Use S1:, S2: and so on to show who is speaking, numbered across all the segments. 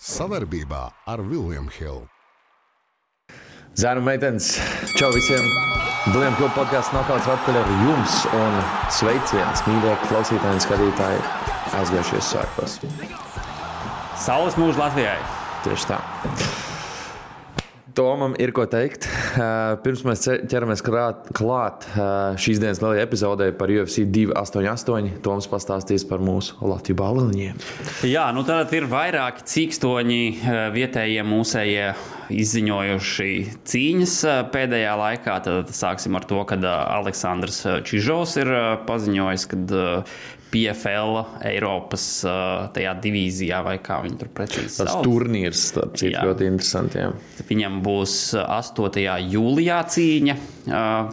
S1: Savarbībā ar Vilniņu Hildu.
S2: Zēnu meitenes, čau visiem! Vilniņu klubu podkāsts nokauts atpakaļ ar jums un sveiciens, mīļie klausītāji un skatītāji, aizgājušies svētkos.
S3: Saules mūža Latvijai!
S2: Tieši tā. Tomam ir ko teikt. Uh, pirms mēs ķeramies klāt, klāt uh, šīs dienas lielajai epizodē par UFC 288, Toms pastāstīs par mūsu Latviju baloniņiem.
S3: Jā, nu tad ir vairāki cīkstoņi uh, vietējie mūsējie izziņojuši cīņas pēdējā laikā. Tad sāksim ar to, ka Aleksandrs Čižovs ir paziņojis, ka PFL Eiropas tajā divīzijā, vai kā viņi tur precīzi
S2: sauc. Tas turnīrs, starp citu, ļoti interesants. Jā.
S3: Viņam būs 8. jūlijā cīņa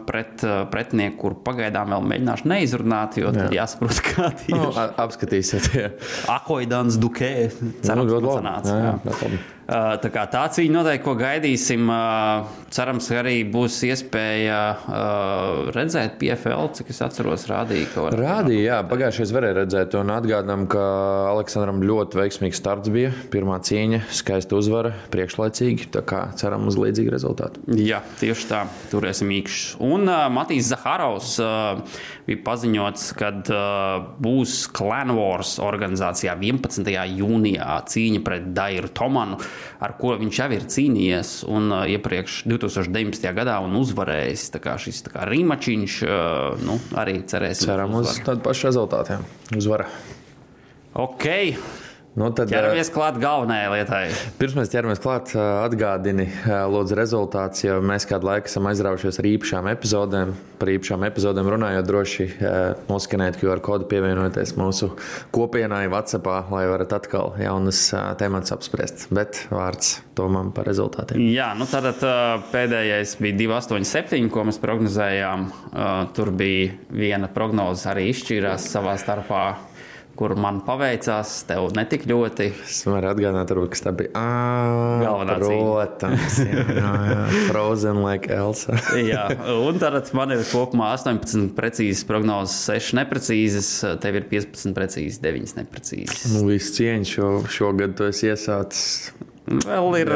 S3: pret pretinieku, kur pagaidām vēl mēģināšu neizrunāt, jo jā. tad jāsaprot, kā tieši.
S2: No, nu, apskatīsiet, jā.
S3: Akoidans Dukē. Cerams, nu, ka sanāca. Jā, jā, jā. Tā kā tā cīņa noteikti, ko gaidīsim. Cerams, ka arī būs iespēja redzēt PFL, cik es atceros, rādīja. Var...
S2: Rādīja, jā, pagājušajā varēja redzēt, un atgādinām, ka Aleksandram ļoti veiksmīgs starts bija. Pirmā cīņa, skaista uzvara, priekšlaicīgi. Tā kā ceram uz līdzīgu rezultātu.
S3: Jā, tieši tā, turēsim īkšķus. Un uh, Matīs Zaharovs uh, bija paziņots, ka uh, būs Clan Wars organizācijā 11. jūnijā cīņa pret Dairu Tomanu ar ko viņš jau ir cīnījies un uh, iepriekš 2019. gadā un uzvarējis. Šis rīmačiņš, uh, nu, arī cerēsim.
S2: Ceram uz tādu pašu rezultātu. Uzvara.
S3: Ok.
S2: Nu, tad,
S3: ķeramies klāt galvenajai lietai.
S2: Pirms mēs ķeramies klāt, atgādini, lūdzu, rezultāts, jo mēs kādu laiku esam aizraujušies ar īpašām epizodēm. Par īpašām epizodēm runājot, droši noskanēt QR kodu, pievienoties mūsu kopienai WhatsApp, lai varat atkal jaunas tēmas apspriest. Bet vārds Tomam par rezultātiem.
S3: Jā, nu tad pēdējais bija 287, ko mēs prognozējām. Tur bija viena prognoze arī izšķīrās savā starpā kur man paveicās, tev netik ļoti.
S2: Es varu atgādināt, ka tā bija
S3: galvenā
S2: protams, jā, jā, jā. Frozen like Elsa.
S3: jā, un tad man ir kopumā 18 precīzas prognozes, 6 neprecīzas, tev ir 15 precīzas, 9 neprecīzas.
S2: Nu, viss cieņš šo, šogad tu esi iesācis.
S3: Vēl ir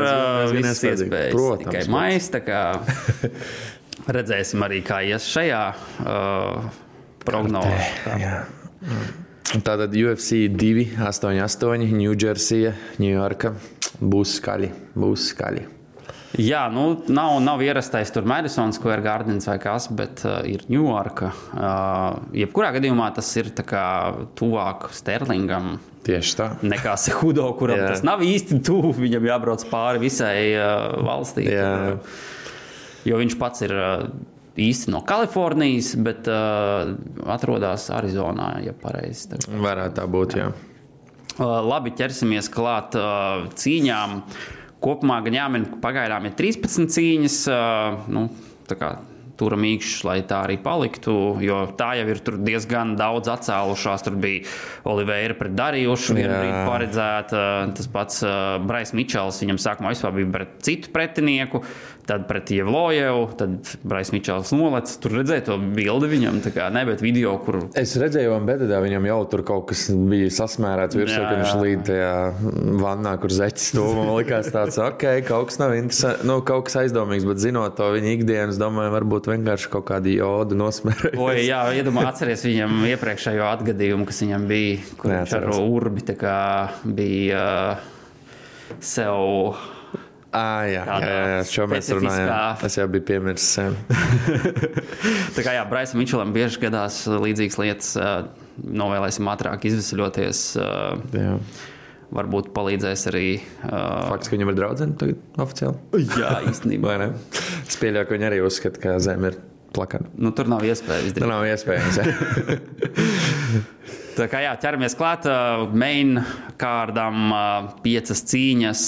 S3: visas iespējas. Protams. Tikai mais, tā kā redzēsim arī, kā ies šajā uh, prognozē.
S2: Tātad UFC 288, Ņūdžersija, Ņujorka. Būs skaļi, būs skaļi.
S3: Jā, nu, nav, nav ierastais tur Madison Square Gardens vai kas, bet uh, ir Ņujorka. Uh, jebkurā gadījumā tas ir tuvāk Sterlingam.
S2: Tieši tā.
S3: Nekā Sehudo, kuram tas nav īsti tuvu. Viņam jābrauc pāri visai uh, valstī. Jā. Jo viņš pats ir. Uh, īsti no Kalifornijas, bet uh, atrodas Arizonā, ja pareizi. Tā.
S2: Varētu tā būt, jā.
S3: Uh, labi, ķersimies klāt uh, cīņām. Kopumā gan jāmin, ka pagaidām ir 13 cīņas. Uh, nu, turam īkšķus, lai tā arī paliktu. Jo tā jau ir diezgan daudz atcēlušās. Tur bija Oliveira pret Darījušu, viena brīdi paredzēta. Tas pats uh, Brais Mičels, viņam sākumā vispār bija pret citu pretinieku tad pret Ievlojevu, tad Brais Mičels nolec. Tur redzēja to bildi viņam, tā kā ne, bet video, kur.
S2: Es redzēju, un bedā viņam jau tur kaut kas bija sasmērēts virsū, ka viņš līd tajā vannā, kur zeķis to man likās tāds, ok, kaut kas nav interesants, nu, kaut kas aizdomīgs, bet zinot to viņa ikdienas, domāju, varbūt vienkārši kaut kādi jodu nosmērēt.
S3: O, jā, iedomā, atceries viņam iepriekšējo atgadījumu, kas viņam bija, kur viņš ar urbi bija uh, sev
S2: Ah, jā, jā, jā, šo mēs runājām. Tas jau bija piemirsts.
S3: tā kā jā, Braisam Mičelam bieži gadās līdzīgas lietas, novēlēsim ātrāk izvesaļoties. Jā. Varbūt palīdzēs arī.
S2: Uh... Fakts, ka viņam ir draudzene tagad oficiāli.
S3: Jā, īstenībā.
S2: es pieļauju, ka viņi arī uzskata, ka zeme ir plakana.
S3: Nu, tur nav iespējas.
S2: Tur nav iespējams.
S3: Tā kā jā, ķeramies klāt, main kārdam piecas cīņas,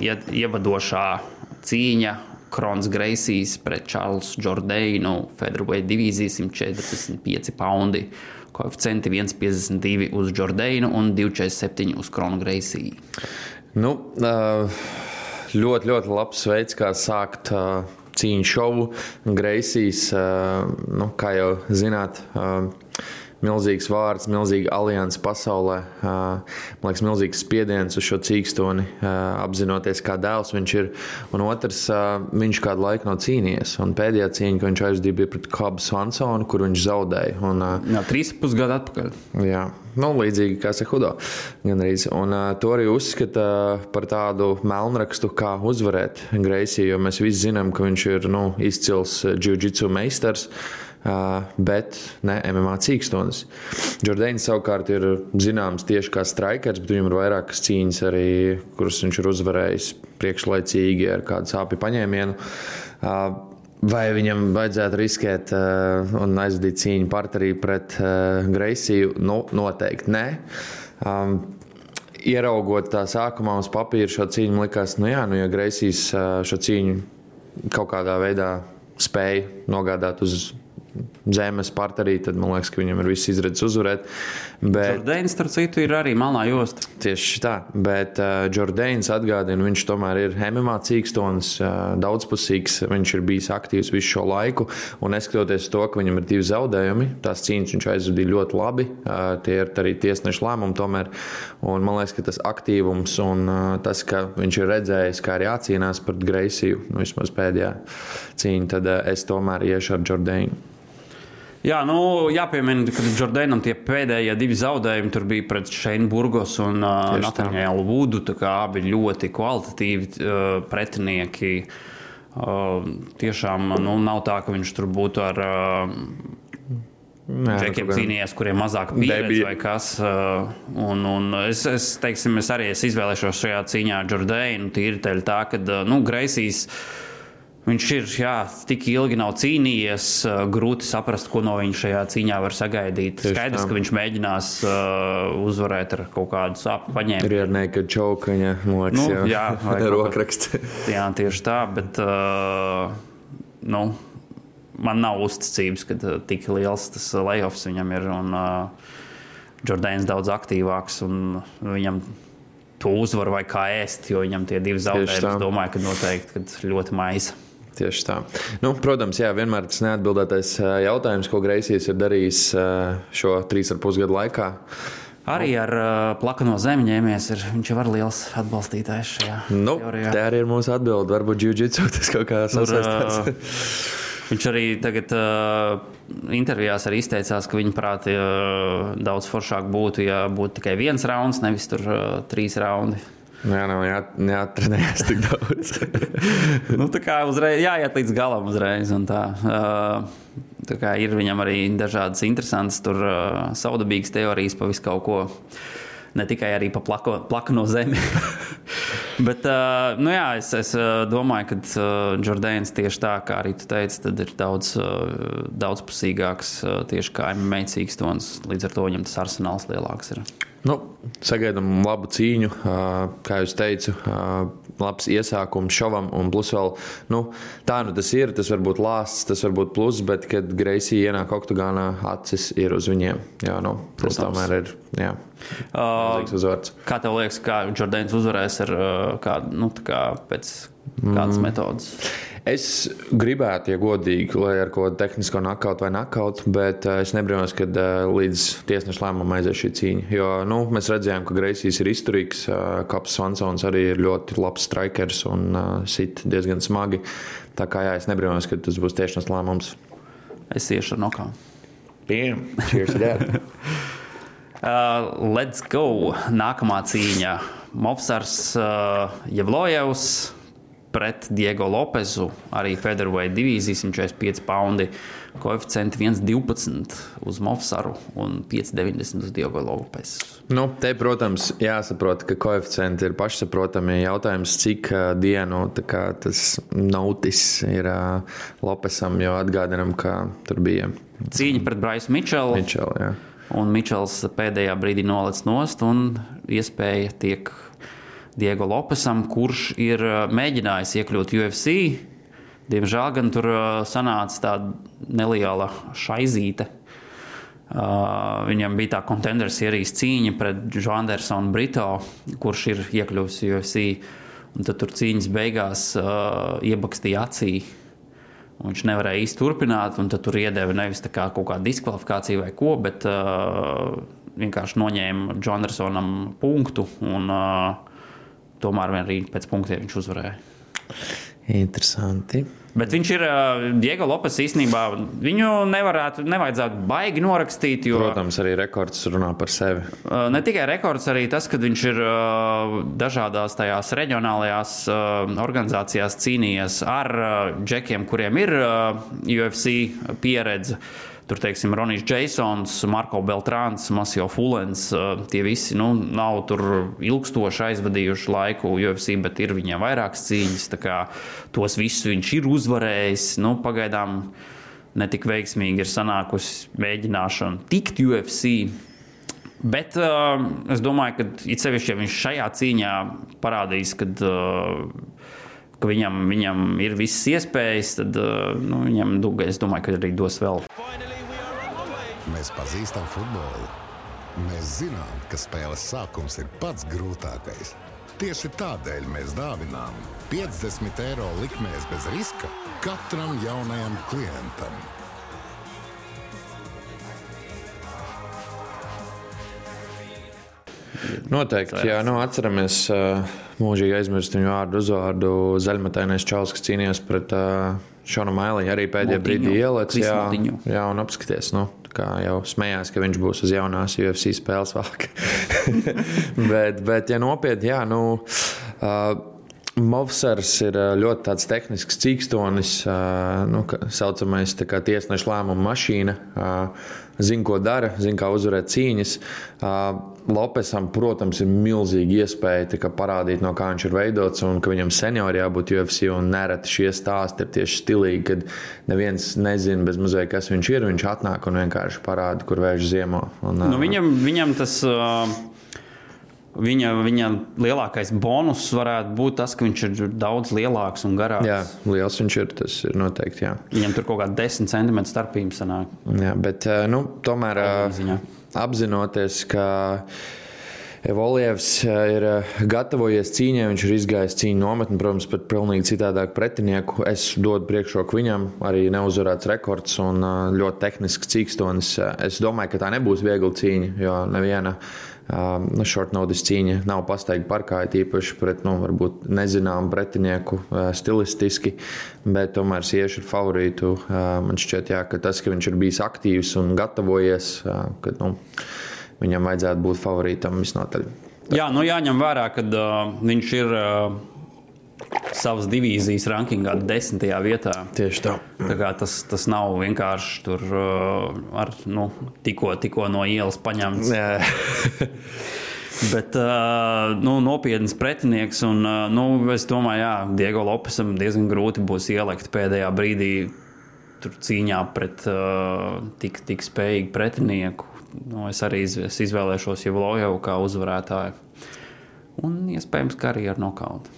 S3: ievadošā cīņa. Krons Greisijas pret Čārlzu Jordānu, Featherweight divīzija 145 poundi. Koeficienti 1,52 uz Jordānu un 2,47 uz Kronu Greisiju.
S2: Nu, ļoti, ļoti labs veids, kā sākt cīņu šovu. Greisijas, nu, kā jau zināt, milzīgs vārds, milzīga alianse pasaulē. Man liekas, milzīgs spiediens uz šo cīkstoni, apzinoties, kā dēls viņš ir. Un otrs, viņš kādu laiku nav cīnījies. Un pēdējā cīņa, ko viņš aizdīja, bija pret Kabu Svansonu, kur viņš zaudēja. Un,
S3: jā, trīs pusgadu atpakaļ.
S2: Jā. Nu, līdzīgi kā Sehudo. Un, uh, to arī uzskata par tādu melnrakstu, kā uzvarēt Greisiju. Jo mēs visi zinām, ka viņš ir nu, izcils jiu-jitsu meistars. Uh, bet ne MMA cīkstonis. Jordāns savukārt ir zināms tieši kā strikers, bet viņam ir vairākas cīņas, arī, kuras viņš ir uzvarējis priekšlaicīgi ar kādu sāpju paņēmienu. Vai viņam vajadzētu riskēt uh, un aizdīt cīņu partnerī pret uh, Greisiju? Nu, noteikti nē. Um, ieraugot tā sākumā uz papīra šo cīņu, likās, nu jā, nu ja Greisijas uh, šo cīņu kaut kādā veidā spēja nogādāt uz zemes partnerī, tad man liekas, ka viņam ir viss izredzes uzvarēt.
S3: Bet Jordāns, starp citu, ir arī malā josta.
S2: Tieši tā, bet uh, Jordāns atgādina, viņš tomēr ir MMA cīkstons, uh, daudzpusīgs. Viņš ir bijis aktīvs visu šo laiku, un neskatoties to, ka viņam ir divi zaudējumi, tās cīņas viņš aizvadīja ļoti labi. Uh, tie ir arī tiesneša lēmumi tomēr. Un man liekas, ka tas aktīvums un uh, tas, ka viņš ir redzējis, kā ir jācīnās pret Greisiju, nu, vismaz pēdējā cīņa, tad uh, es tomēr iešu ar Jordānu.
S3: Jā, nu, jāpiemina, ka Jordānam tie pēdējie divi zaudējumi tur bija pret Šeinu Burgos un uh, Natāņēlu Vudu. Abi ļoti kvalitatīvi uh, pretinieki. Uh, tiešām nu, nav tā, ka viņš tur būtu ar uh, Džekiem cīnījies, kuriem mazāk pieredze vai kas. Uh, un, un es, es, teiksim, es arī es izvēlēšos šajā cīņā Jordānu. Tīri tā, ka uh, nu, Greisijas. Viņš ir jā, tik ilgi nav cīnījies, grūti saprast, ko no viņa šajā cīņā var sagaidīt. Tieši Skaidrs, tā. ka viņš mēģinās uh, uzvarēt ar kaut kādu sāpju paņēmu.
S2: Ir arī nekad čaukaņa, liekas, nu, jā, jā rokraksts.
S3: jā, tieši tā, bet uh, nu, man nav uzticības, ka tik liels tas layoffs viņam ir. Un, uh, Jordāns daudz aktīvāks un viņam to uzvaru vai kā ēst, jo viņam tie divi zaudējumi, es domāju, ka noteikti kad ļoti maisa.
S2: Tieši tā. Nu, protams, jā, vienmēr tas neatbildētais jautājums, ko Greisijas ir darījis šo trīs ar pusgadu laikā.
S3: Arī ar uh, plakano zemi ņēmies. Ir, viņš jau ir liels atbalstītājs šajā
S2: nu, teorijā. Tā arī ir mūsu atbilde. Varbūt jiu-jitsu tas kaut kā sasaistās. Uh,
S3: viņš arī tagad uh, intervijās arī izteicās, ka viņa prāti uh, daudz foršāk būtu, ja būtu tikai viens rauns, nevis tur uh, trīs raundi.
S2: Jā, nav jā, jāatrenējas tik daudz.
S3: nu, tā kā uzreiz jāiet līdz galam uzreiz. Tā. Uh, tā kā ir viņam arī dažādas interesantas, tur uh, saudabīgas teorijas pa visu kaut ko. Ne tikai arī pa plako, plaku no zemes. Bet, uh, nu jā, es, es domāju, ka Jordāns tieši tā, kā arī tu teici, ir daudz daudzpusīgāks tieši kā MMA cīkstons. Līdz ar to viņam tas arsenāls lielāks ir.
S2: Nu, sagaidām labu cīņu, kā jau teicu, labs iesākums šovam. Un plus vēl, nu, tā nu tas ir. Tas var būt lāsts, tas var būt pluss, bet, kad Greisija ienāk oktogānā, acis ir uz viņiem. Jā, nu, tas tomēr ir. Jā. Uh,
S3: kā tev liekas, kā Jordāns uzvarēs ar kādu, nu, kā pēc kādas mm. metodas?
S2: Es gribētu, ja godīgi, lai ar ko tehnisko nakautu vai nakautu, bet uh, es nebrīnos, kad uh, līdz tiesneša lēmumam aizies šī cīņa. Jo nu, mēs redzējām, ka Greisijas ir izturīgs, uh, Kaps Svansons arī ir ļoti labs strikers un sit diezgan smagi. Tā kā jā, es nebrīnos, ka tas būs tiešas lēmums.
S3: Es iešu ar nokāpu.
S2: Bam! Cheers,
S3: uh, let's go! Nākamā cīņa. Movsars uh, Jevlojevs pret Diego Lopezu, arī Federweight divīzijas 145 poundi. Koeficienti 1,12 uz Mofsaru un 5,90 uz Diego Lopezu.
S2: Nu, te, protams, jāsaprot, ka koeficienti ir pašsaprotami. Jautājums, cik uh, dienu tas nautis ir uh, Lopesam, jo atgādinām, ka tur bija
S3: cīņa pret Braisu Mičelu.
S2: Mičel, jā.
S3: un Mičels pēdējā brīdī noliec nost un iespēja tiek Diego Lopesam, kurš ir uh, mēģinājis iekļūt UFC. Diemžēl gan tur uh, sanāca tāda neliela šaizīte. Uh, viņam bija tā contenders ierīs cīņa pret Andersonu Brito, kurš ir iekļuvis UFC. Un tad tur cīņas beigās uh, iebakstīja acī. Viņš nevarēja īsti turpināt, un tur iedeva nevis kā kaut kādu diskvalifikāciju vai ko, bet uh, vienkārši noņēma Džondersonam punktu. Un, uh, tomēr arī pēc punktiem viņš uzvarēja.
S2: Interesanti.
S3: Bet viņš ir Diego Lopes īstenībā. Viņu nevarētu, nevajadzētu baigi norakstīt. Jo,
S2: Protams, arī rekords runā par sevi.
S3: ne tikai rekords, arī tas, ka viņš ir dažādās tajās reģionālajās organizācijās cīnījies ar džekiem, kuriem ir UFC pieredze. Tur, teiksim, Ronijs Jasons, Marko Beltrāns, Masio Fulens. uh, Tie visi nu, nav tur ilgstoši aizvadījuši laiku UFC, bet ir viņiem vairākas cīņas. kā Tos visus viņš ir uzvarējis. Nu, pagaidām netik veiksmīgi ir sanākusi mēģināšana tikt UFC. Bet uh, es domāju, ka it sevišķi, ja viņš šajā cīņā parādīs, kad, uh, ka viņam, viņam ir visas iespējas, tad uh, nu, viņam, es domāju, ka arī dos vēl.
S1: Mēs pazīstam futbolu. Mēs zinām, ka spēles sākums ir pats grūtākais. Tieši tādēļ mēs dāvinām 50 eiro likmēs bez riska katram jaunajam klientam.
S2: Noteikti, jā, nu, atceramies uh, mūžīgi aizmirst viņu vārdu, uzvārdu zaļmetainais čalis, kas cīnījās pret uh, Šonu Mailiņu. Arī pēdējā brīdī ielēc,
S3: Kris
S2: jā, jā, un apskaties, nu, tā kā jau smējās, ka viņš būs uz jaunās UFC spēles valka. bet, bet, ja nopietni, jā, nu. Uh, Movsers ir ļoti tāds tehnisks cīkstonis, nu, tā saucamais tā kā tiesneša lēmuma mašīna. Zina, ko dara, zina, kā uzvarēt cīņas. Lopesam, protams, ir milzīga iespēja parādīt, no kā viņš ir veidots, un ka viņam seniori jābūt UFC. Nereti šie stāsti ir tieši stilīgi, kad neviens nezina mazliet, kas viņš ir. Viņš atnāk un vienkārši parāda, kur vērš ziemo. Un,
S3: Nu, viņam, viņam tas. Uh, Viņa, viņa lielākais bonus varētu būt tas, ka viņš ir daudz lielāks un garāks.
S2: Jā, liels viņš ir. Tas ir noteikti. Jā.
S3: Viņam tur kaut kāda 10 centimetru starpība sanāk.
S2: Jā, bet nu, tomēr
S3: ziņā.
S2: Apzinoties, ka Evolīvs ir eh, gatavojies cīņai, viņš ir izgājis cīņu nometni, protams, pret pilnīgi citādāku pretinieku. Es dodu priekšroku viņam, arī neuzvarēts rekords un eh, ļoti tehnisks cīkstonis. Es domāju, ka tā nebūs viegla cīņa, jo neviena. Uh, nu, notice cīņa nav pasteigta parkā, it īpaši pret nu, nezināmu pretinieku stilistiski, bet tomēr es iešu ar favorītu. Man šķiet, jā, ka tas, ka viņš ir bijis aktīvs un gatavojies, ka nu, viņam vajadzētu būt favorītam visnotaļ.
S3: Jā, nu jāņem vērā, ka uh, viņš ir uh, savas divīzijas rankingā desmitajā vietā.
S2: Tieši tā.
S3: Tā kā Tas, tas nav vienkārši tur uh, ar, nu, tikko, tikko no ielas paņemts. Bet uh, nu, nopietns pretinieks. Un, uh, nu, es domāju, ka Diego Lopesam diezgan grūti būs ielikt pēdējā brīdī cīņā pret tik, tik spējīgu pretinieku. Nu, es arī es izvēlēšos jau Lojevu kā uzvarētāju. Un iespējams, ka arī ar nokautu.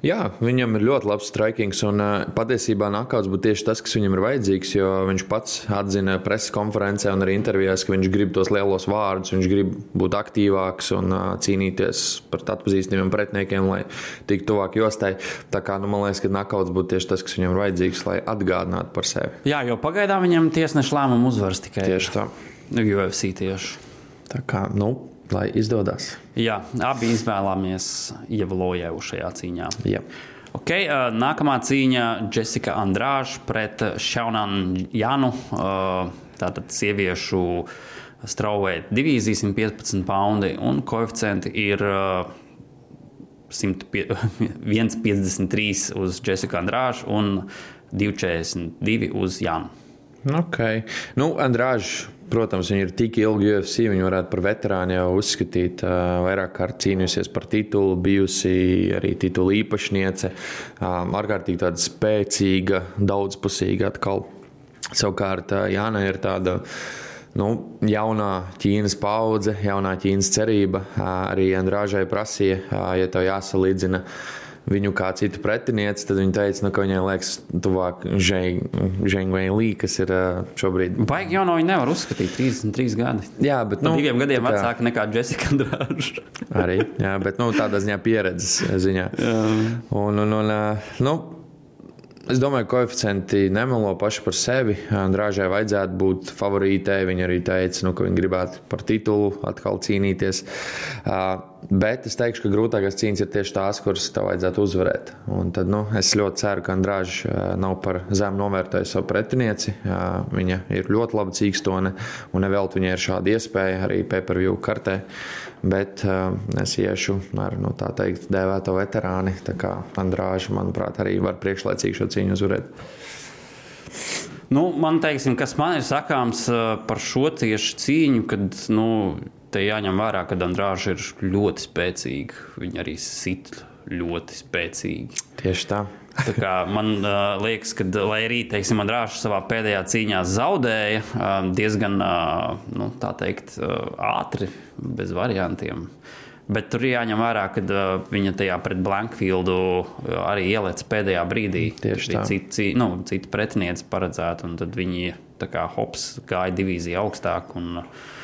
S2: Jā, viņam ir ļoti labs strikings, un patiesībā nakauts būtu tieši tas, kas viņam ir vajadzīgs. Jo viņš pats atzina preses konferencē un arī intervijās, ka viņš grib tos lielos vārdus, viņš grib būt aktīvāks un cīnīties pret atpazīstamiem pretiniekiem, lai tiktu tuvāk jostai. Tā kā nu, man liekas, ka nakauts būtu tieši tas, kas viņam ir vajadzīgs, lai atgādinātu par sevi.
S3: Jā, jo pagaidām viņam tiesneša lēmumu uzvars tikai
S2: Tieši tā.
S3: UFC tieši.
S2: Tā kā, nu, lai izdodas.
S3: Jā, abi izvēlāmies Ievalojevu šajā cīņā.
S2: Jā.
S3: Okay, nākamā cīņa - Jessica Andrāža pret Šaunanu Janu. Tātad sieviešu straujveidu divīzija 115 poundi un koeficienti ir uh, 105 1,53 uz Jessica Andrāžu un 2,42 uz Janu.
S2: Okay. Nu, Andrāžs, protams, viņa ir tik ilgi UFC, viņa varētu par veterānu jau uzskatīt. Uh, vairāk kārt cīnījusies par titulu, bijusi arī titula īpašniece. Ārkārtīgi tāda spēcīga, daudzpusīga atkal. Savukārt uh, Jāna ir tāda. Nu, jaunā Ķīnas paudze, jaunā Ķīnas cerība. Uh, arī Andrāžai prasīja, uh, ja tev jāsalīdzina viņu kā citu pretinieci, tad viņi teica, nu, ka viņai liekas, tuvāk Zhengvei Lī, kas ir uh, šobrīd.
S3: Baigi jau no viņa nevar uzskatīt 33 gadi.
S2: Jā, bet nu,
S3: diviem gadiem
S2: tā
S3: vecāka nekā Jessica Andrāža.
S2: Arī, jā, bet nu, tādā ziņā pieredzes ziņā. Un, un, un, nu, Es domāju, ka koeficienti nemelo paši par sevi. Drāžai vajadzētu būt favorītei. Viņa arī teica, nu, ka viņa gribētu par titulu atkal cīnīties. Bet es teikšu, ka grūtākās cīņas ir tieši tās, kuras tev vajadzētu uzvarēt. Un tad, nu, es ļoti ceru, ka Andrāža nav par zemu novērtējis savu pretinieci. Viņa ir ļoti laba cīkstone, un nevelti viņai ir šāda iespēja arī pay-per-view kartē. Bet uh, es iešu ar nu, tā teikt, dēvēto veterāni. Tā kā Andrāža, manuprāt, arī var priekšlaicīgi šo cīņu uzvarēt.
S3: Nu, man teiksim, kas man ir sakāms par šo tieši cīņu, kad nu, te jāņem vērā, ka Andrāža ir ļoti spēcīga. Viņa arī sit ļoti spēcīgi.
S2: Tieši tā.
S3: man uh, liekas, ka, lai arī teiksim, Andrāšs savā pēdējā cīņā zaudēja uh, diezgan uh, nu, teikt, uh, ātri, bez variantiem. Bet tur jāņem vērā, ka uh, viņa tajā pret Blankfieldu arī ielēca pēdējā brīdī.
S2: Tieši tā.
S3: Cita, nu, cita pretiniece paredzēta, un tad viņi kā hops gāja divīziju augstāk. Un, Uh,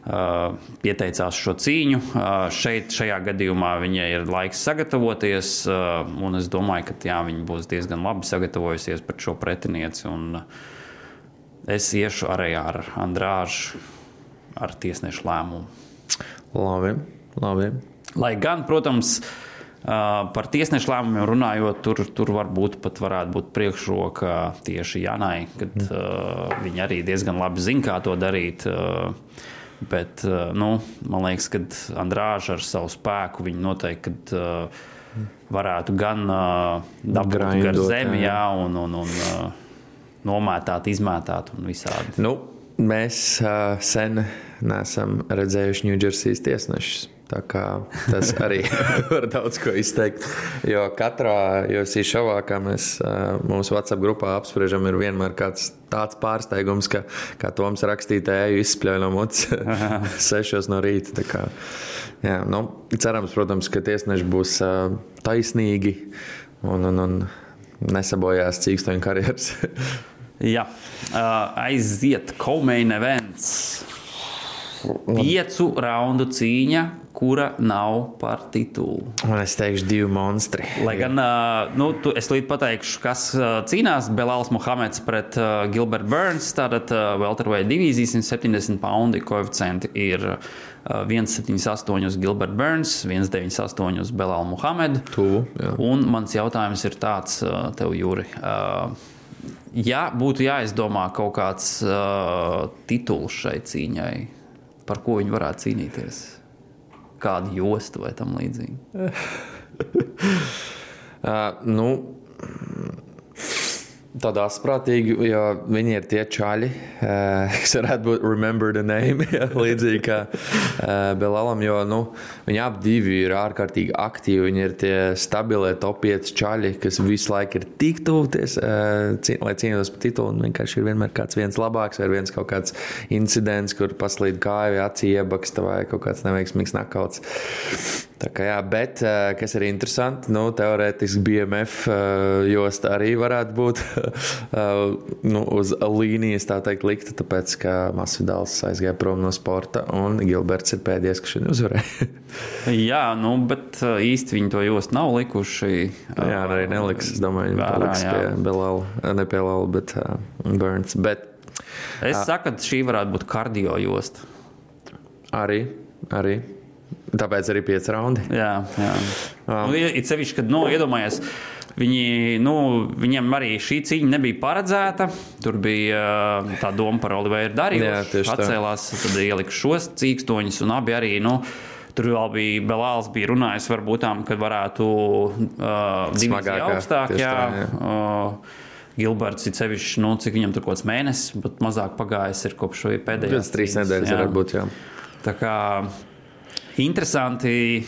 S3: pieteicās šo cīņu. Uh, šeit, šajā gadījumā, viņai ir laiks sagatavoties, uh, un es domāju, ka jā, viņa būs diezgan labi sagatavojusies par šo pretinieci. Es iešu arī ar Andrāžu, ar tiesnešu lēmumu.
S2: Labi, labi.
S3: Lai gan, protams, par tiesnešu lēmumiem runājot, tur, tur varbūt pat varētu būt priekšroka tieši Janai, kad mm. viņa arī diezgan labi zina, kā to darīt. Uh, Bet, eh, nu, man liekas, ka Andrāža ar savu spēku viņi noteikti kad, uh, varētu gan uh, dabūt gar zemi, jā, un, un, un uh, nomētāt, izmētāt un visādi.
S2: Nu, mēs uh, sen neesam redzējuši Ņūdžersijas tiesnešus. Tas arī var daudz ko izteikt. Jo katrā UFC šovā, kā mēs mūsu WhatsApp grupā apspriežam, ir vienmēr kāds tāds pārsteigums, ka, kā Toms rakstīja, eju izspļauju no mutes sešos no rīta. Kā, jā, nu, cerams, protams, ka tiesneši būs taisnīgi un, un, un nesabojās cīkstoņu karjeras.
S3: Jā, aiziet Komeina events. Piecu raundu cīņa kura nav par titulu.
S2: Un es teikšu, divi monstri.
S3: Lai gan nu, tu, es līdz pateikšu, kas cīnās Belāls Mohameds pret uh, Gilbert Burns. Tātad uh, Welterweight divīzijas 170 poundi koeficienti ir uh, 178 Gilbert Burns, 198 uz Belālu Mohamedu.
S2: Tuvu.
S3: Un mans jautājums ir tāds uh, tev, Jūri. Uh, ja būtu jāizdomā kaut kāds uh, tituls šai cīņai, par ko viņi varētu cīnīties? kādu jostu vai tam līdzīgi?
S2: uh, nu, Tādā asprātīgi, jo viņi ir tie čaļi, uh, kas varētu būt remember the name, ja, līdzīgi kā uh, Belalam, jo nu, viņi abi divi ir ārkārtīgi aktīvi. Viņi ir tie stabilie top 5 čaļi, kas visu laiku ir tik tuvoties, uh, cīn, lai cīnītos par titulu. Vienkārši ir vienmēr kāds viens labāks, vai viens kaut kāds incidents, kur paslīd kāju, acī iebaksta vai kaut kāds neveiksmīgs nakauts. Kā jā, bet kas ir interesanti, nu, teorētiski BMF josta arī varētu būt nu, uz līnijas, tā teikt, likta, tāpēc, ka Masvidāls aizgāja prom no sporta un Gilberts ir pēdējais, kas šodien uzvarēja.
S3: jā, nu, bet īsti viņi to jostu nav likuši.
S2: jā, arī neliks, es domāju, viņi paliks pie Belala, ne pie Lala, bet uh, Burns. Bet,
S3: es uh, saku, ka šī varētu būt kardio josta.
S2: Arī, arī. Tāpēc arī pieci raundi.
S3: Jā, jā. Um. Nu, it sevišķi, kad nu, iedomājies. Viņi, nu, viņiem arī šī cīņa nebija paredzēta. Tur bija uh, tā doma par Oliveru Darīju. Atcēlās, tad ielika šos cīkstoņus, un abi arī. Nu, Tur vēl bija Belāls, bija runājis, varbūt tā, ka varētu uh, divas augstāk. Jā, tā, jā. Uh, Gilberts ir sevišķi, nu, cik viņam tur kaut kāds mēnesis, bet mazāk pagājis ir kopš pēdējās.
S2: Trīs nedēļas varētu būt, jā.
S3: Tā kā Interesanti,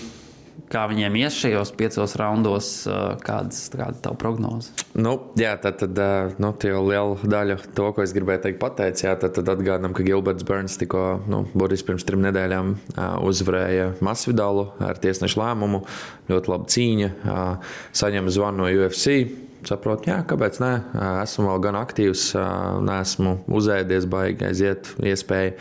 S3: kā viņiem ies šajos piecos raundos, kādas ir tava prognoze?
S2: Nu, jā, tad, tad nu, jau liela daļa to, ko es gribēju teikt, pateicis. Tad, tad atgādinām, ka Gilberts Burns tikko, nu, burtiski pirms trim nedēļām uzvarēja Masvidalu ar tiesnešu lēmumu. Ļoti laba cīņa, saņem zvanu no UFC saprotu, jā, kāpēc nē, esmu vēl gan aktīvs, neesmu uzēdies, baigi aiziet iespēju.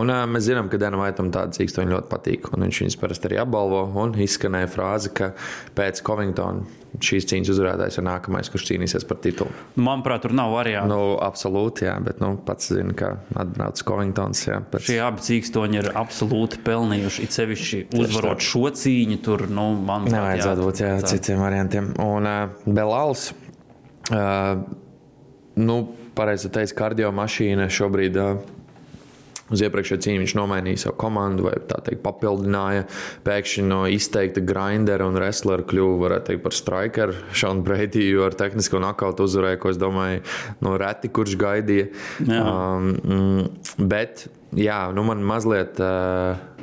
S2: Un mēs zinām, ka Dienam Vaitam tāda cīkstoņa ļoti patīk, un viņš viņus parasti arī apbalvo, un izskanēja frāze, ka pēc Covingtona šīs cīņas uzvarētājs ir nākamais, kurš cīnīsies par titulu.
S3: Manuprāt, tur nav variantu.
S2: Nu, absolūti, jā, bet nu, pats zina, ka atbrauc Covingtons. Jā, pēc...
S3: Šie abi cīkstoņi ir absolūti pelnījuši. It sevišķi uzvarot šo cīņu, tur, nu, man
S2: nevajadzētu būt jā, citiem variantiem. Un uh, Belāls, uh, nu, pareizi teikt, kardio mašīna šobrīd. Uh, Uz iepriekšējā cīņā viņš nomainīja savu komandu, vai tā teikt, papildināja. Pēkšņi no izteikta grindera un wrestlera kļuva, varētu teikt, par strikeru. Šādu Breidiju ar tehnisko nakautu uzvarēja, ko es domāju, no reti kurš gaidīja. Jā. Um, bet, jā, nu man mazliet. Uh,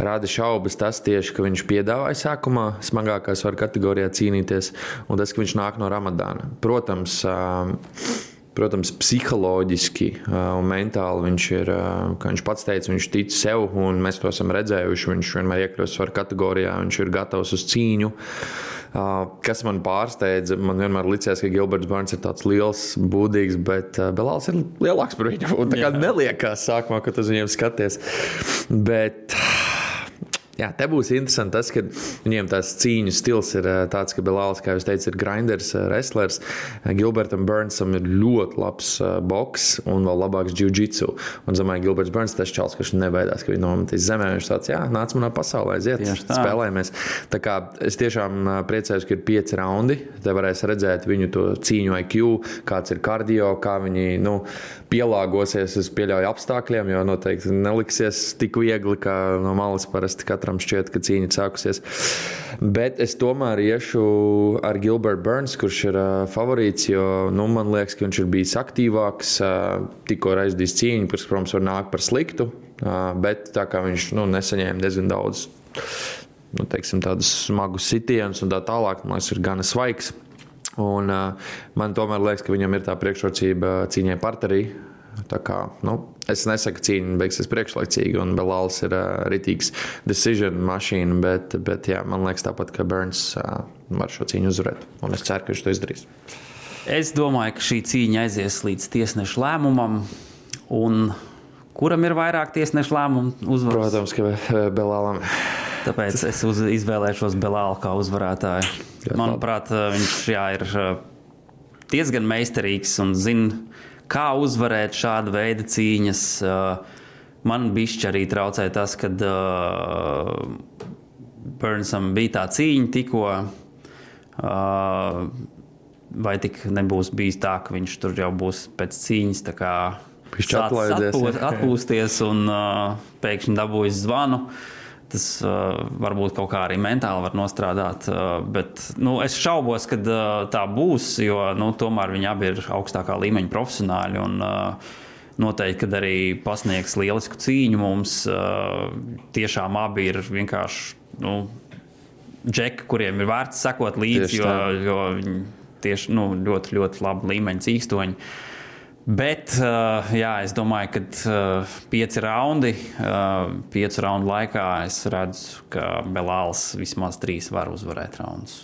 S2: rada šaubas tas tieši, ka viņš piedāvāja sākumā smagākā svara kategorijā cīnīties, un tas, ka viņš nāk no Ramadāna. Protams, Protams, psiholoģiski un mentāli viņš ir, kā viņš pats teica, viņš tic sev, un mēs to esam redzējuši. Viņš vienmēr iekļūst svaru kategorijā, viņš ir gatavs uz cīņu. Kas man pārsteidza, man vienmēr likās, ka Gilberts Bārns ir tāds liels, būdīgs, bet Belāls ir lielāks par viņu. Tā kā neliekās sākumā, kad uz viņiem skaties. Bet Jā, te būs interesanti tas, ka viņiem tās cīņu stils ir tāds, ka Belāls, kā jūs teicat, ir grinders, wrestlers. Gilbertam Burnsam ir ļoti labs boks un vēl labāks jiu-jitsu. Un, domāju, Gilberts Burns tas čels, kurš nebaidās, ka viņš nometīs zemē. Viņš tāds, jā, nāc manā pasaulē, aiziet, spēlējamies. Tā kā es tiešām priecājos, ka ir pieci raundi. Te varēs redzēt viņu to cīņu IQ, kāds ir kardio, kā viņi nu, pielāgosies, es pieļauju apstākļiem, jo noteikti neliksies tik viegli, kā no malas parasti katram šķiet, ka cīņa sākusies. Bet es tomēr iešu ar Gilbertu Burns, kurš ir uh, favorīts, jo nu, man liekas, ka viņš ir bijis aktīvāks, uh, tikko aizdījis cīņu, kas, protams, var nākt par sliktu, uh, bet tā kā viņš nu, nesaņēma diezgan daudz. Nu, teiksim, smagus sitienus un tā tālāk. Man liekas, ir gana svaigs. Un, uh, man tomēr liekas, ka viņam ir tā priekšrocība cīņai partnerī. Kā, nu, es nesaku, ka cīņa beigsies priekšlaicīgi, un Belāls ir uh, ritīgs decision mašīna, bet, bet jā, man liekas, tāpat, ka Burns uh, var šo cīņu uzvarēt. Un es ceru, ka viņš to izdarīs.
S3: Es domāju, ka šī cīņa aizies līdz tiesneša lēmumam. Un kuram ir vairāk tiesneša lēmumu uzvaras?
S2: Protams, ka Belālam.
S3: Tāpēc es uz, izvēlēšos Belālu kā uzvarētāju. Manuprāt, viņš jā, ir diezgan meistarīgs un zina, kā uzvarēt šādu veidu cīņas. Man bišķi arī traucēja tas, kad uh, Burnsam bija tā cīņa tikko. Uh, vai tik nebūs bijis tā, ka viņš tur jau būs pēc cīņas
S2: atpūsties,
S3: atpūsties un uh, pēkšņi dabūjis zvanu. Uh, Tas uh, varbūt kaut kā arī mentāli var nostrādāt. Uh, bet nu, es šaubos, ka uh, tā būs, jo nu, tomēr viņi abi ir augstākā līmeņa profesionāļi. Un, uh, Noteikti, kad arī pasniegs lielisku cīņu mums, uh, tiešām abi ir vienkārši nu, džeki, kuriem ir vērts sekot līdzi, jo, jo viņi tieši nu, ļoti, ļoti labi līmeņa cīkstoņi. Uh, Bet uh, jā, es domāju, ka uh, pieci raundi, uh, piecu raundu laikā es redzu, ka Belāls vismaz trīs var uzvarēt raundus.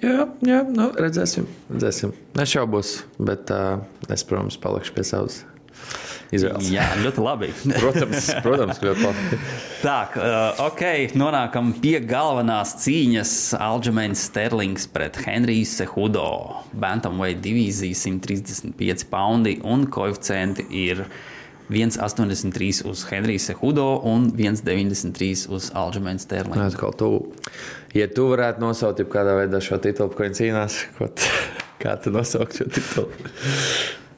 S2: Jā, jā nu, redzēsim. redzēsim. Nešaubos, bet uh, es, protams, palikšu pie savas izvēles.
S3: Jā, ļoti labi.
S2: protams, protams, ļoti labi.
S3: Tā, uh, ok, nonākam pie galvenās cīņas. Alģemēns Sterlings pret Henriju Sehudo. Bantamweight divīzija 135 poundi un koeficienti ir 1,83 uz Henriju Sehudo un 1,93 uz Alģemēnu Sterlingu.
S2: Atkal tu, ja tu varētu nosaukt kādā veidā šo titulu, ko viņš cīnās, ko kā tu nosaukt šo titulu?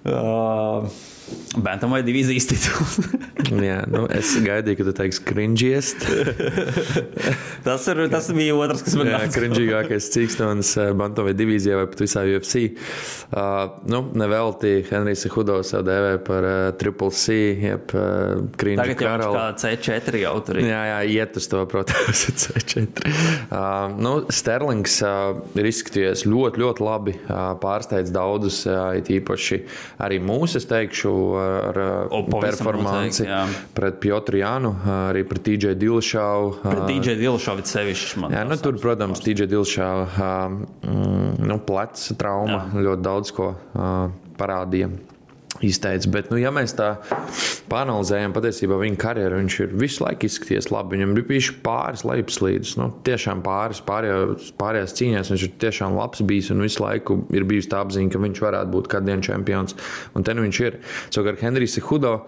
S3: Uh, Bantam vai divīzijas tituls?
S2: Jā, nu, es gaidīju, ka tu teiksi cringiest.
S3: tas, ir, tas bija otrs, kas man
S2: nāca. Cringīgākais cīkstons eh, Bantam vai divīzijā vai pat visā UFC. Uh, nu, nevelti Henrijs Hudo sev dēvē par uh, Triple C, jeb uh, cringe
S3: Tagad jau kā C4 jau tur
S2: ir. Jā, jā, iet uz to, protams, C4. Uh, nu, Sterlings uh, ir izskatījies ļoti, ļoti labi. Uh, pārsteidz daudzus, uh, it īpaši arī mūsu, es teikšu, ar o, performanci pret Piotru Jānu, arī pret DJ Dilšāvu.
S3: Pret DJ Dilšāvu sevišķi.
S2: Jā, nu, tur, protams, DJ Dilšāva nu, pleca trauma jā. ļoti daudz ko parādīja. Izteicis. Bet, nu, ja mēs tā panalizējam, patiesībā viņa karjeru, viņš ir visu laiku izskaties labi. Viņam ir bijuši pāris lejupslīdes, nu, tiešām pāris, pārējās, pārējās cīņās. Viņš ir tiešām labs bijis un visu laiku ir bijusi tā apziņa, ka viņš varētu būt kāds dienas čempions. Un te nu viņš ir. Savukārt Henrijs Hudo.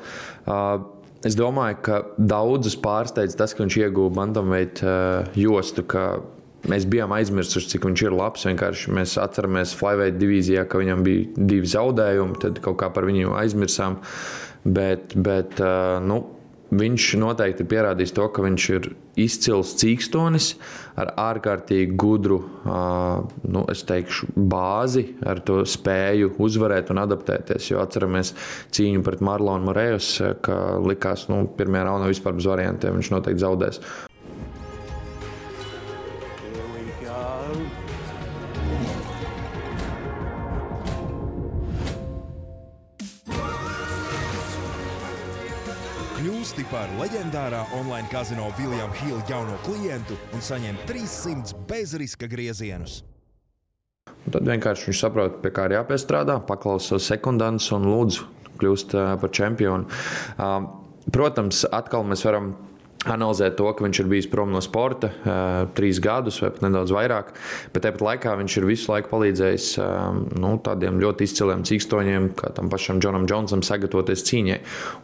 S2: Uh, Es domāju, ka daudzus pārsteidz tas, ka viņš ieguva bantamveidu uh, jostu, ka Mēs bijām aizmirsuši, cik viņš ir labs. Vienkārši mēs atceramies Flyweight divīzijā, ka viņam bija divi zaudējumi, tad kaut kā par viņu aizmirsām. Bet, bet nu, viņš noteikti ir pierādījis to, ka viņš ir izcils cīkstonis ar ārkārtīgi gudru, nu, teikšu, bāzi, ar to spēju uzvarēt un adaptēties. Jo atceramies cīņu pret Marlonu Morejus, ka likās, ka nu, pirmajā raundā vispār bez variantiem viņš noteikti zaudēs.
S4: Kļūsti par leģendārā online kazino Viljama Hila jauno klientu un saņem 300 bezriska griezienus.
S2: Tad vienkārši viņš saprot, pie kā ir jāpiestrādā, paklausa savus sekundants un lūdzu kļūst par čempionu. Protams, atkal mēs varam analizēt to, ka viņš ir bijis prom no sporta uh, trīs gadus vai pat nedaudz vairāk, bet tāpat laikā viņš ir visu laiku palīdzējis uh, nu, tādiem ļoti izciliem cīkstoņiem, kā tam pašam Džonam Džonsam, sagatavoties cīņai.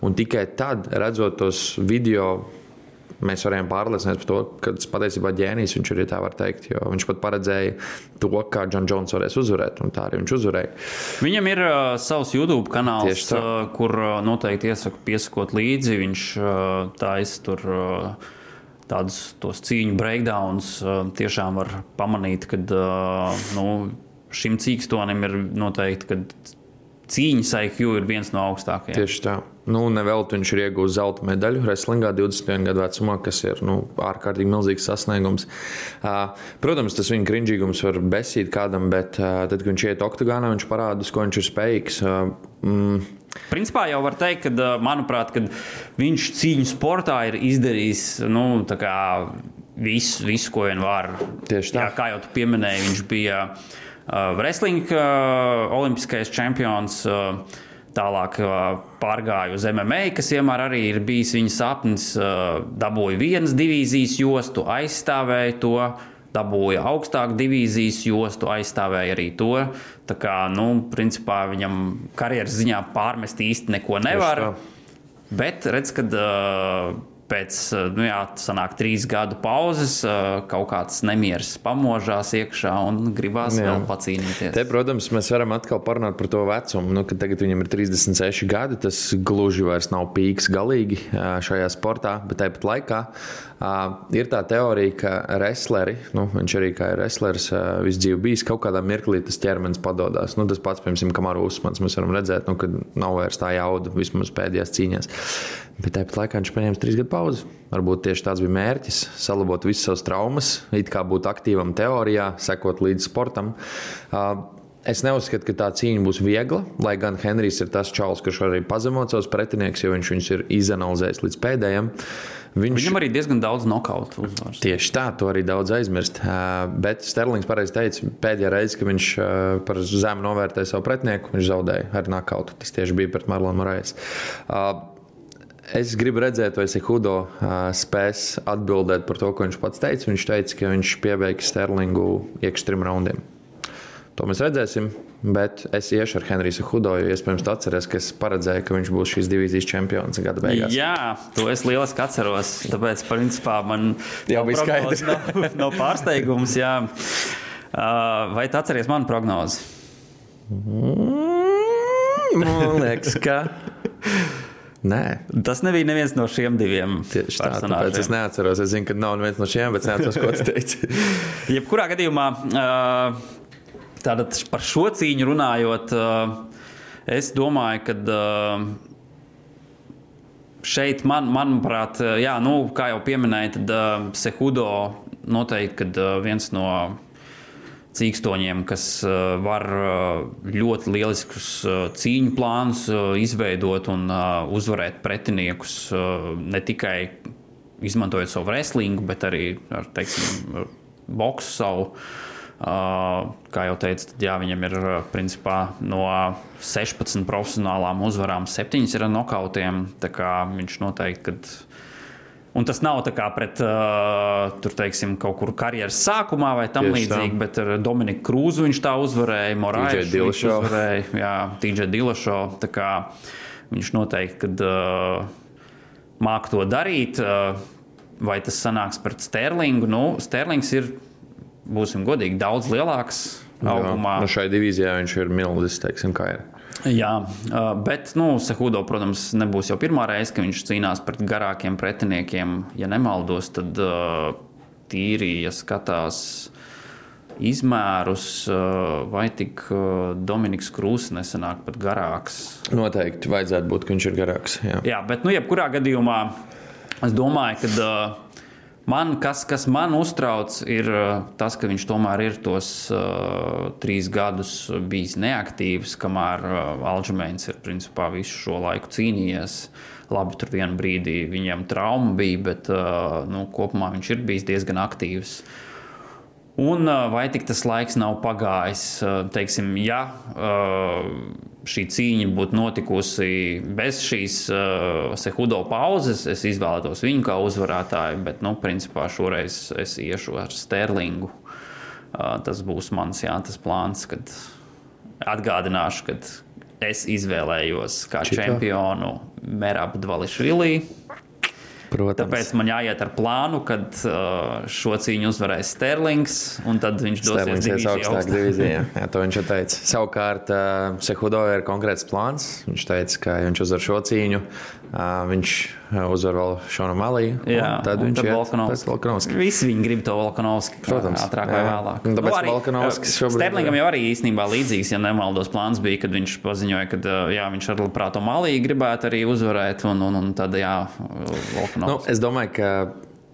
S2: Un tikai tad, redzot tos video mēs varējām pārliecināties par to, ka tas patiesībā ģēnijs viņš ir, ja tā var teikt. Viņš pat paredzēja to, kā Džons Jones varēs uzvarēt, un tā arī viņš uzvarēja.
S3: Viņam ir uh, savs YouTube kanāls, uh, kur uh, noteikti iesaku piesakot līdzi. Viņš uh, taisa tur. Uh, Tādus cīņu breakdowns uh, tiešām var pamanīt, ka uh, nu, šim cīkstonim ir noteikti cīņas IQ ir viens no augstākajiem.
S2: Tieši tā. Nu, Nevelti viņš ir ieguvis zelta medaļu Wrestlingā 21 gadu vecumā, kas ir nu, ārkārtīgi milzīgs sasniegums. Uh, protams, tas viņa crinžīgums var besīt kādam, bet uh, tad, kad viņš iet oktagānā, viņš parāda, ko viņš ir spējīgs. Uh, mm,
S3: Principā jau var teikt, ka, manuprāt, kad viņš cīņu sportā ir izdarījis nu, visu, visu, ko vien var.
S2: Tieši tā. Jā,
S3: kā jau tu pieminēji, viņš bija uh, wrestling uh, olimpiskais čempions. Uh, Tālāk pārgāju uz MMA, kas vienmēr arī ir bijis viņa sapnis. Dabūju vienas divīzijas jostu, aizstāvēju to, dabūja augstāku divīzijas jostu, aizstāvēja arī to. Tā kā, nu, principā viņam karjeras ziņā pārmest īsti neko nevar. Bet redz, kad uh, pēc nu jā, sanāk, trīs gadu pauzes kaut kāds nemieris pamožās iekšā un gribās jā. vēl pacīnīties.
S2: Te, protams, mēs varam atkal parunāt par to vecumu. Nu, tagad viņam ir 36 gadi. Tas gluži vairs nav pīks galīgi šajā sportā, bet tāpat laikā ir tā teorija, ka wrestleri, nu, viņš arī kā ir wrestlers, visu dzīvi bijis, kaut kādā mirklī tas ķermenis padodas. Nu, tas pats, piemēram, Kamaru Usmans, mēs varam redzēt, nu, ka nav vairs tā jauda vismaz pēdējās cīņās. Bet tāpat laikā viņš paņēma trīs gadu pauzi. Varbūt tieši tāds bija mērķis - salabot visas savas traumas, it kā būt aktīvam teorijā, sekot līdz sportam. Es neuzskatu, ka tā cīņa būs viegla, lai gan Henrijs ir tas čalis, kurš arī pazemot savus pretinieks, jo viņš viņus ir izanalizējis līdz pēdējiem.
S3: Viņš... Viņam arī diezgan daudz nokautu uzvaru.
S2: Tieši tā, to arī daudz aizmirst. Bet Sterlings pareizi teica, pēdējā reize, kad viņš par zemu novērtēja savu pretinieku, viņš zaudēja ar nokautu. Tas tieši bija pret Marlonu Morais. Es gribu redzēt, vai Sehudo spēs atbildēt par to, ko viņš pats teica. Viņš teica, ka viņš piebeigs Sterlingu iekšā trim raundiem. To mēs redzēsim. Bet es iešu ar Henriju Hudo, jo iespējams, tu atceries, ka es paredzēju, ka viņš būs šīs divīzijas čempions gada beigās.
S3: Jā, to es lieliski atceros. Tāpēc, principā, man
S2: jau bija skaidrs.
S3: Nav, nav pārsteigums. Jā. Vai tu atceries manu prognozi?
S2: Mm, man liekas, ka. Nē.
S3: Tas nebija neviens no šiem diviem.
S2: Tieši tā, tāpēc es neatceros. Es zinu, ka nav neviens no šiem, bet es neatceros, ko tu teici.
S3: Jebkurā gadījumā. Tātad par šo cīņu runājot, es domāju, ka šeit, man, manuprāt, jā, nu, kā jau pieminēja, tad Sehudo noteikti viens no cīkstoņiem, kas var ļoti lieliskus cīņu plānus izveidot un uzvarēt pretiniekus ne tikai izmantojot savu wrestlingu, bet arī ar teiksim, boksu savu kā jau teicu, tad, jā, viņam ir principā, no 16 profesionālām uzvarām, 7 ir ar nokautiem. Viņš noteikti, kad Un tas nav tā kā pret, uh, tur, teiksim, kaut kur karjeras sākumā vai tam līdzīgi, bet ar Dominiku Krūzu viņš tā uzvarēja, Morāļu uzvarēja, jā, TJ Dilašo. Viņš noteikti, kad uh, māk to darīt, uh, vai tas sanāks pret Sterlingu. Nu, Sterlings ir, būsim godīgi, daudz lielāks augumā.
S2: Jā, nu šai divīzijā viņš ir milzīgs, teiksim, kā ir.
S3: Jā, bet nu, Sehudo, protams, nebūs jau pirmā reize, kad viņš cīnās pret garākiem pretiniekiem. Ja nemaldos, tad tīri, ja skatās izmērus, vai tik Dominiks Krūss nesenāk pat garāks.
S2: Noteikti vajadzētu būt, ka viņš ir garāks. Jā,
S3: jā bet nu, jebkurā gadījumā es domāju, ka Man, kas, kas man uztrauc, ir uh, tas, ka viņš tomēr ir tos uh, trīs gadus bijis neaktīvs, kamēr uh, Alžēns ir principā visu šo laiku cīnījies. Labi, tur vienā brīdī viņam trauma bija, bet uh, nu, kopumā viņš ir bijis diezgan aktīvs. Un vai tik tas laiks nav pagājis? Teiksim, ja šī cīņa būtu notikusi bez šīs Sehudo pauzes, es izvēlētos viņu kā uzvarētāju, bet, nu, principā šoreiz es iešu ar Sterlingu. Tas būs mans jā, tas plāns, kad atgādināšu, kad es izvēlējos kā Čitā. čempionu Merabu Dvališvilī. Protams. Tāpēc man jāiet ar plānu, kad uh, šo cīņu uzvarēs Sterlings, un tad viņš dosies uz
S2: augstāku divīziju. Jā, to viņš teica. Savukārt, uh, Sehudo ir konkrēts plāns. Viņš teica, ka ja viņš uzvar šo cīņu, uh, viņš uzvar vēl Šonu Maliju. Jā, tad viņš ir
S3: Volkanovskis. Visi viņi grib to Volkanovski.
S2: Protams.
S3: Ātrāk vai vēlāk.
S2: Un tāpēc nu, Volkanovskis
S3: šobrīd. Sterlingam jau arī īstenībā līdzīgs, ja nemaldos, plāns bija, kad viņš paziņoja, ka jā, viņš ar labprāt Maliju gribētu arī uzvarēt, un, un, un tad jā,
S2: Volkanovskis. Nu, es domāju, ka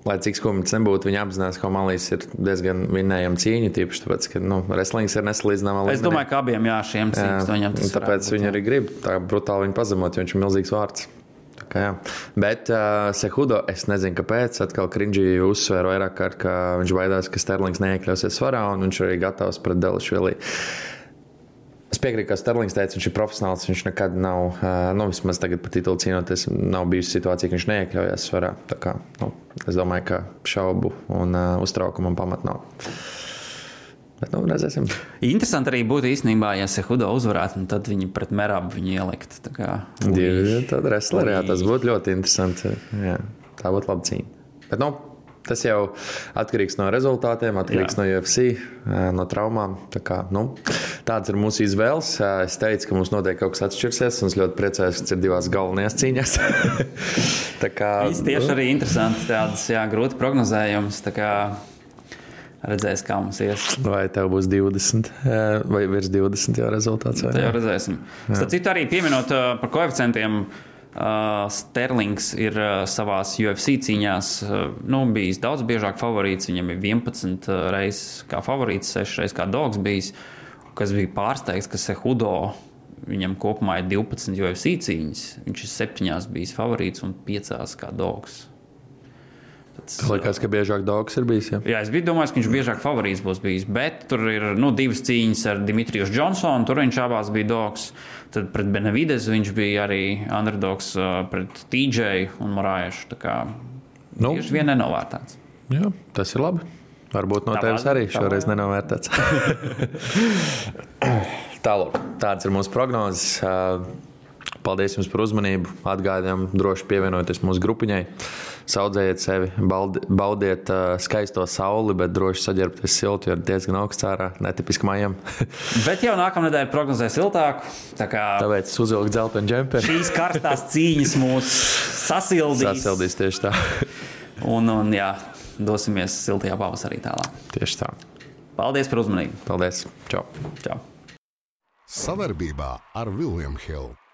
S2: lai cik skumji tas nebūtu, viņi apzinās, ka Malīs ir diezgan vinnējama cīņa. Tīpaši tāpēc, ka nu, wrestlings ir nesalīdzināms.
S3: Es domāju, ka abiem jā, šiem cīņām tas
S2: ir. Tāpēc viņi arī grib tā brutāli viņu pazemot, jo viņš ir milzīgs vārds. Kā, jā. Bet uh, Sehudo, es nezinu, kāpēc. Atkal Krinģī uzsvēra vairāk kārt, ka viņš baidās, ka Sterlings neiekļausies svarā, un viņš arī gatavs pret Delišvili. Es piekrītu, ka Sterlings teica, viņš ir profesionāls. Viņš nekad nav, nu, vismaz tagad par titulu cīnoties, nav bijusi situācija, ka viņš neiekļaujas svarā. Kā, nu, es domāju, ka šaubu un uh, uztraukumam pamat nav. Bet, nu, redzēsim.
S3: Interesanti arī būtu īstenībā, ja Sehudo uzvarētu, tad viņi pret Merabu viņu ielikt. Tā kā
S2: divi tādi wrestleri, jā, tas būtu ļoti interesanti. Jā, tā būtu laba cīņa. Bet, nu, tas jau atkarīgs no rezultātiem, atkarīgs jā. no UFC, no traumām. Tā kā, nu, tāds ir mūsu izvēles. Es teicu, ka mums noteikti kaut kas atšķirsies, un es ļoti priecājos, ka ir divās galvenajās cīņās.
S3: tā kā tas tieši arī interesanti, tādas jā, grūti prognozējums redzēs, kā mums ies.
S2: Vai tev būs 20 vai virs 20 jau rezultāts?
S3: Tā jau redzēsim. Starp citu, arī pieminot par koeficientiem. Uh, Sterlings ir uh, savā UFC cīņās uh, nu, bijis daudz biežāk favorīts. Viņam ir 11 reizes kā favorīts, 6 reizes kā dogs bijis. Kas bija pārsteigts, ka Sehudo viņam kopumā ir 12 UFC cīņas. Viņš ir 7 bijis favorīts un 5 kā dogs.
S2: Tas liekas, ka biežāk Dogs ir bijis. Ja?
S3: Jā, es domājis, ka viņš biežāk favorīts būs bijis. Bet tur ir nu, divas cīņas ar Dimitriju Džonsonu. Tur viņš abās bija Dogs. Tad pret Benevides viņš bija arī underdogs uh, pret TJ un Morājušu. Tā kā nu, tieši vien nenovērtēts.
S2: Jā, tas ir labi. Varbūt no tā tevis arī šoreiz nenovērtēts. Tālāk, tādas ir mūsu prognozes. Uh, paldies jums par uzmanību. Atgādājam, droši pievienojieties mūsu grupiņai saudzējiet sevi, baudiet uh, skaisto sauli, bet droši saģērbties siltu, jo ir diezgan augsts ārā, netipiski mājām.
S3: bet jau nākamā nedēļa prognozē siltāku. Tā kā
S2: Tāpēc es uzvilku dzeltenu džemperi.
S3: šīs karstās cīņas mūs sasildīs.
S2: Sasildīs tieši tā.
S3: un, un jā, dosimies siltajā pavasarī tālāk.
S2: Tieši tā.
S3: Paldies par uzmanību.
S2: Paldies. Čau.
S3: Čau.
S1: Savarbībā ar Viljumu Hildu.